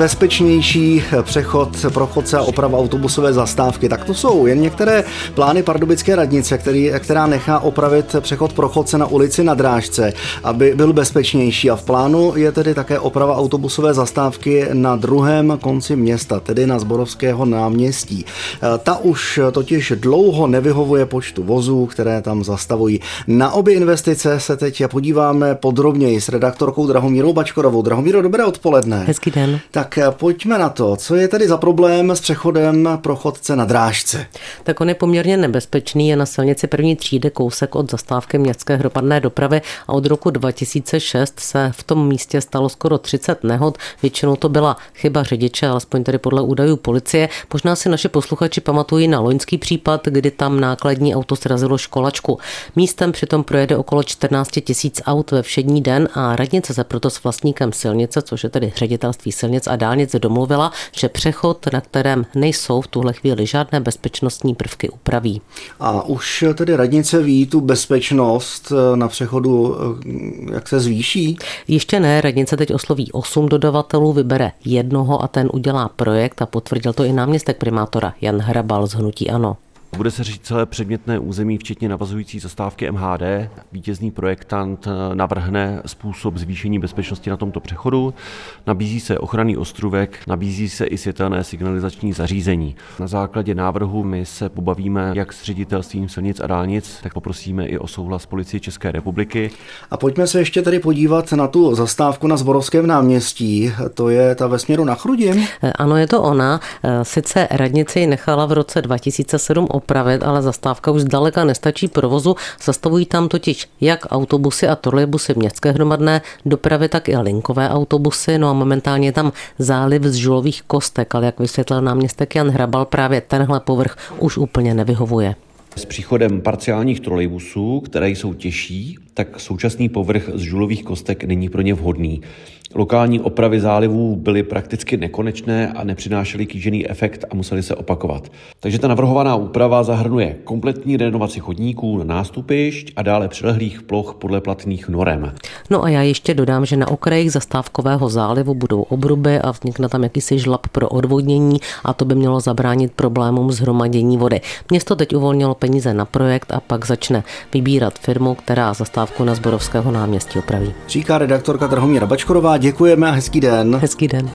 Bezpečnější přechod pro chodce a oprava autobusové zastávky. Tak to jsou jen některé plány Pardubické radnice, který, která nechá opravit přechod pro chodce na ulici na Drážce, aby byl bezpečnější. A v plánu je tedy také oprava autobusové zastávky na druhém konci města, tedy na Zborovského náměstí. Ta už totiž dlouho nevyhovuje počtu vozů, které tam zastavují. Na obě investice se teď podíváme podrobněji s redaktorkou Drahomírou Bačkorovou. Drahomíro, dobré odpoledne. Hezký den. Tak tak pojďme na to. Co je tedy za problém s přechodem pro chodce na drážce? Tak on je poměrně nebezpečný, je na silnici první třídy kousek od zastávky městské hromadné dopravy a od roku 2006 se v tom místě stalo skoro 30 nehod. Většinou to byla chyba řidiče, alespoň tedy podle údajů policie. Možná si naše posluchači pamatují na loňský případ, kdy tam nákladní auto srazilo školačku. Místem přitom projede okolo 14 tisíc aut ve všední den a radnice se proto s vlastníkem silnice, což je tedy ředitelství silnic a dálnic domluvila, že přechod, na kterém nejsou v tuhle chvíli žádné bezpečnostní prvky, upraví. A už tedy radnice ví tu bezpečnost eh, na přechodu, eh, jak se zvýší? Ještě ne, radnice teď osloví osm dodavatelů, vybere jednoho a ten udělá projekt a potvrdil to i náměstek primátora Jan Hrabal z Hnutí Ano. Bude se řešit celé předmětné území, včetně navazující zastávky MHD. Vítězný projektant eh, navrhne způsob zvýšení bezpečnosti na tomto přechodu. Nabízí se ochranný ostrůvek, nabízí se i světelné signalizační zařízení. Na základě návrhu my se pobavíme jak s ředitelstvím silnic a dálnic, tak poprosíme i o souhlas policie České republiky. A pojďme se ještě tady podívat na tu zastávku na Zborovském náměstí. To je ta ve směru na Chrudim? Eh, ano, je to ona. Eh, sice radnici nechala v roce 2007 opravit, ale zastávka už zdaleka nestačí provozu. Zastavují tam totiž jak autobusy a trolejbusy městské hromadné dopravy, tak i linkové autobusy. No a momentálně je tam záliv z žulových kostek, ale jak vysvětlil náměstek Jan Hrabal, právě tenhle povrch už úplně nevyhovuje. S příchodem parciálních trolejbusů, které jsou těžší, tak současný povrch z žulových kostek není pro ně vhodný. Lokální opravy zálivů byly prakticky nekonečné a nepřinášely kýžený efekt a museli se opakovat. Takže ta navrhovaná úprava zahrnuje kompletní renovaci chodníků na nástupišť a dále přilehlých ploch podle platných norem. No a já ještě dodám, že na okrajích zastávkového zálivu budou obruby a vznikne tam jakýsi žlab pro odvodnění a to by mělo zabránit problémům zhromadění vody. Město teď uvolnilo peníze na projekt a pak začne vybírat firmu, která zastávku na Zborovského náměstí opraví. Říká redaktorka Drahomíra Bačkorová děkujeme a hezký den. Hezký den.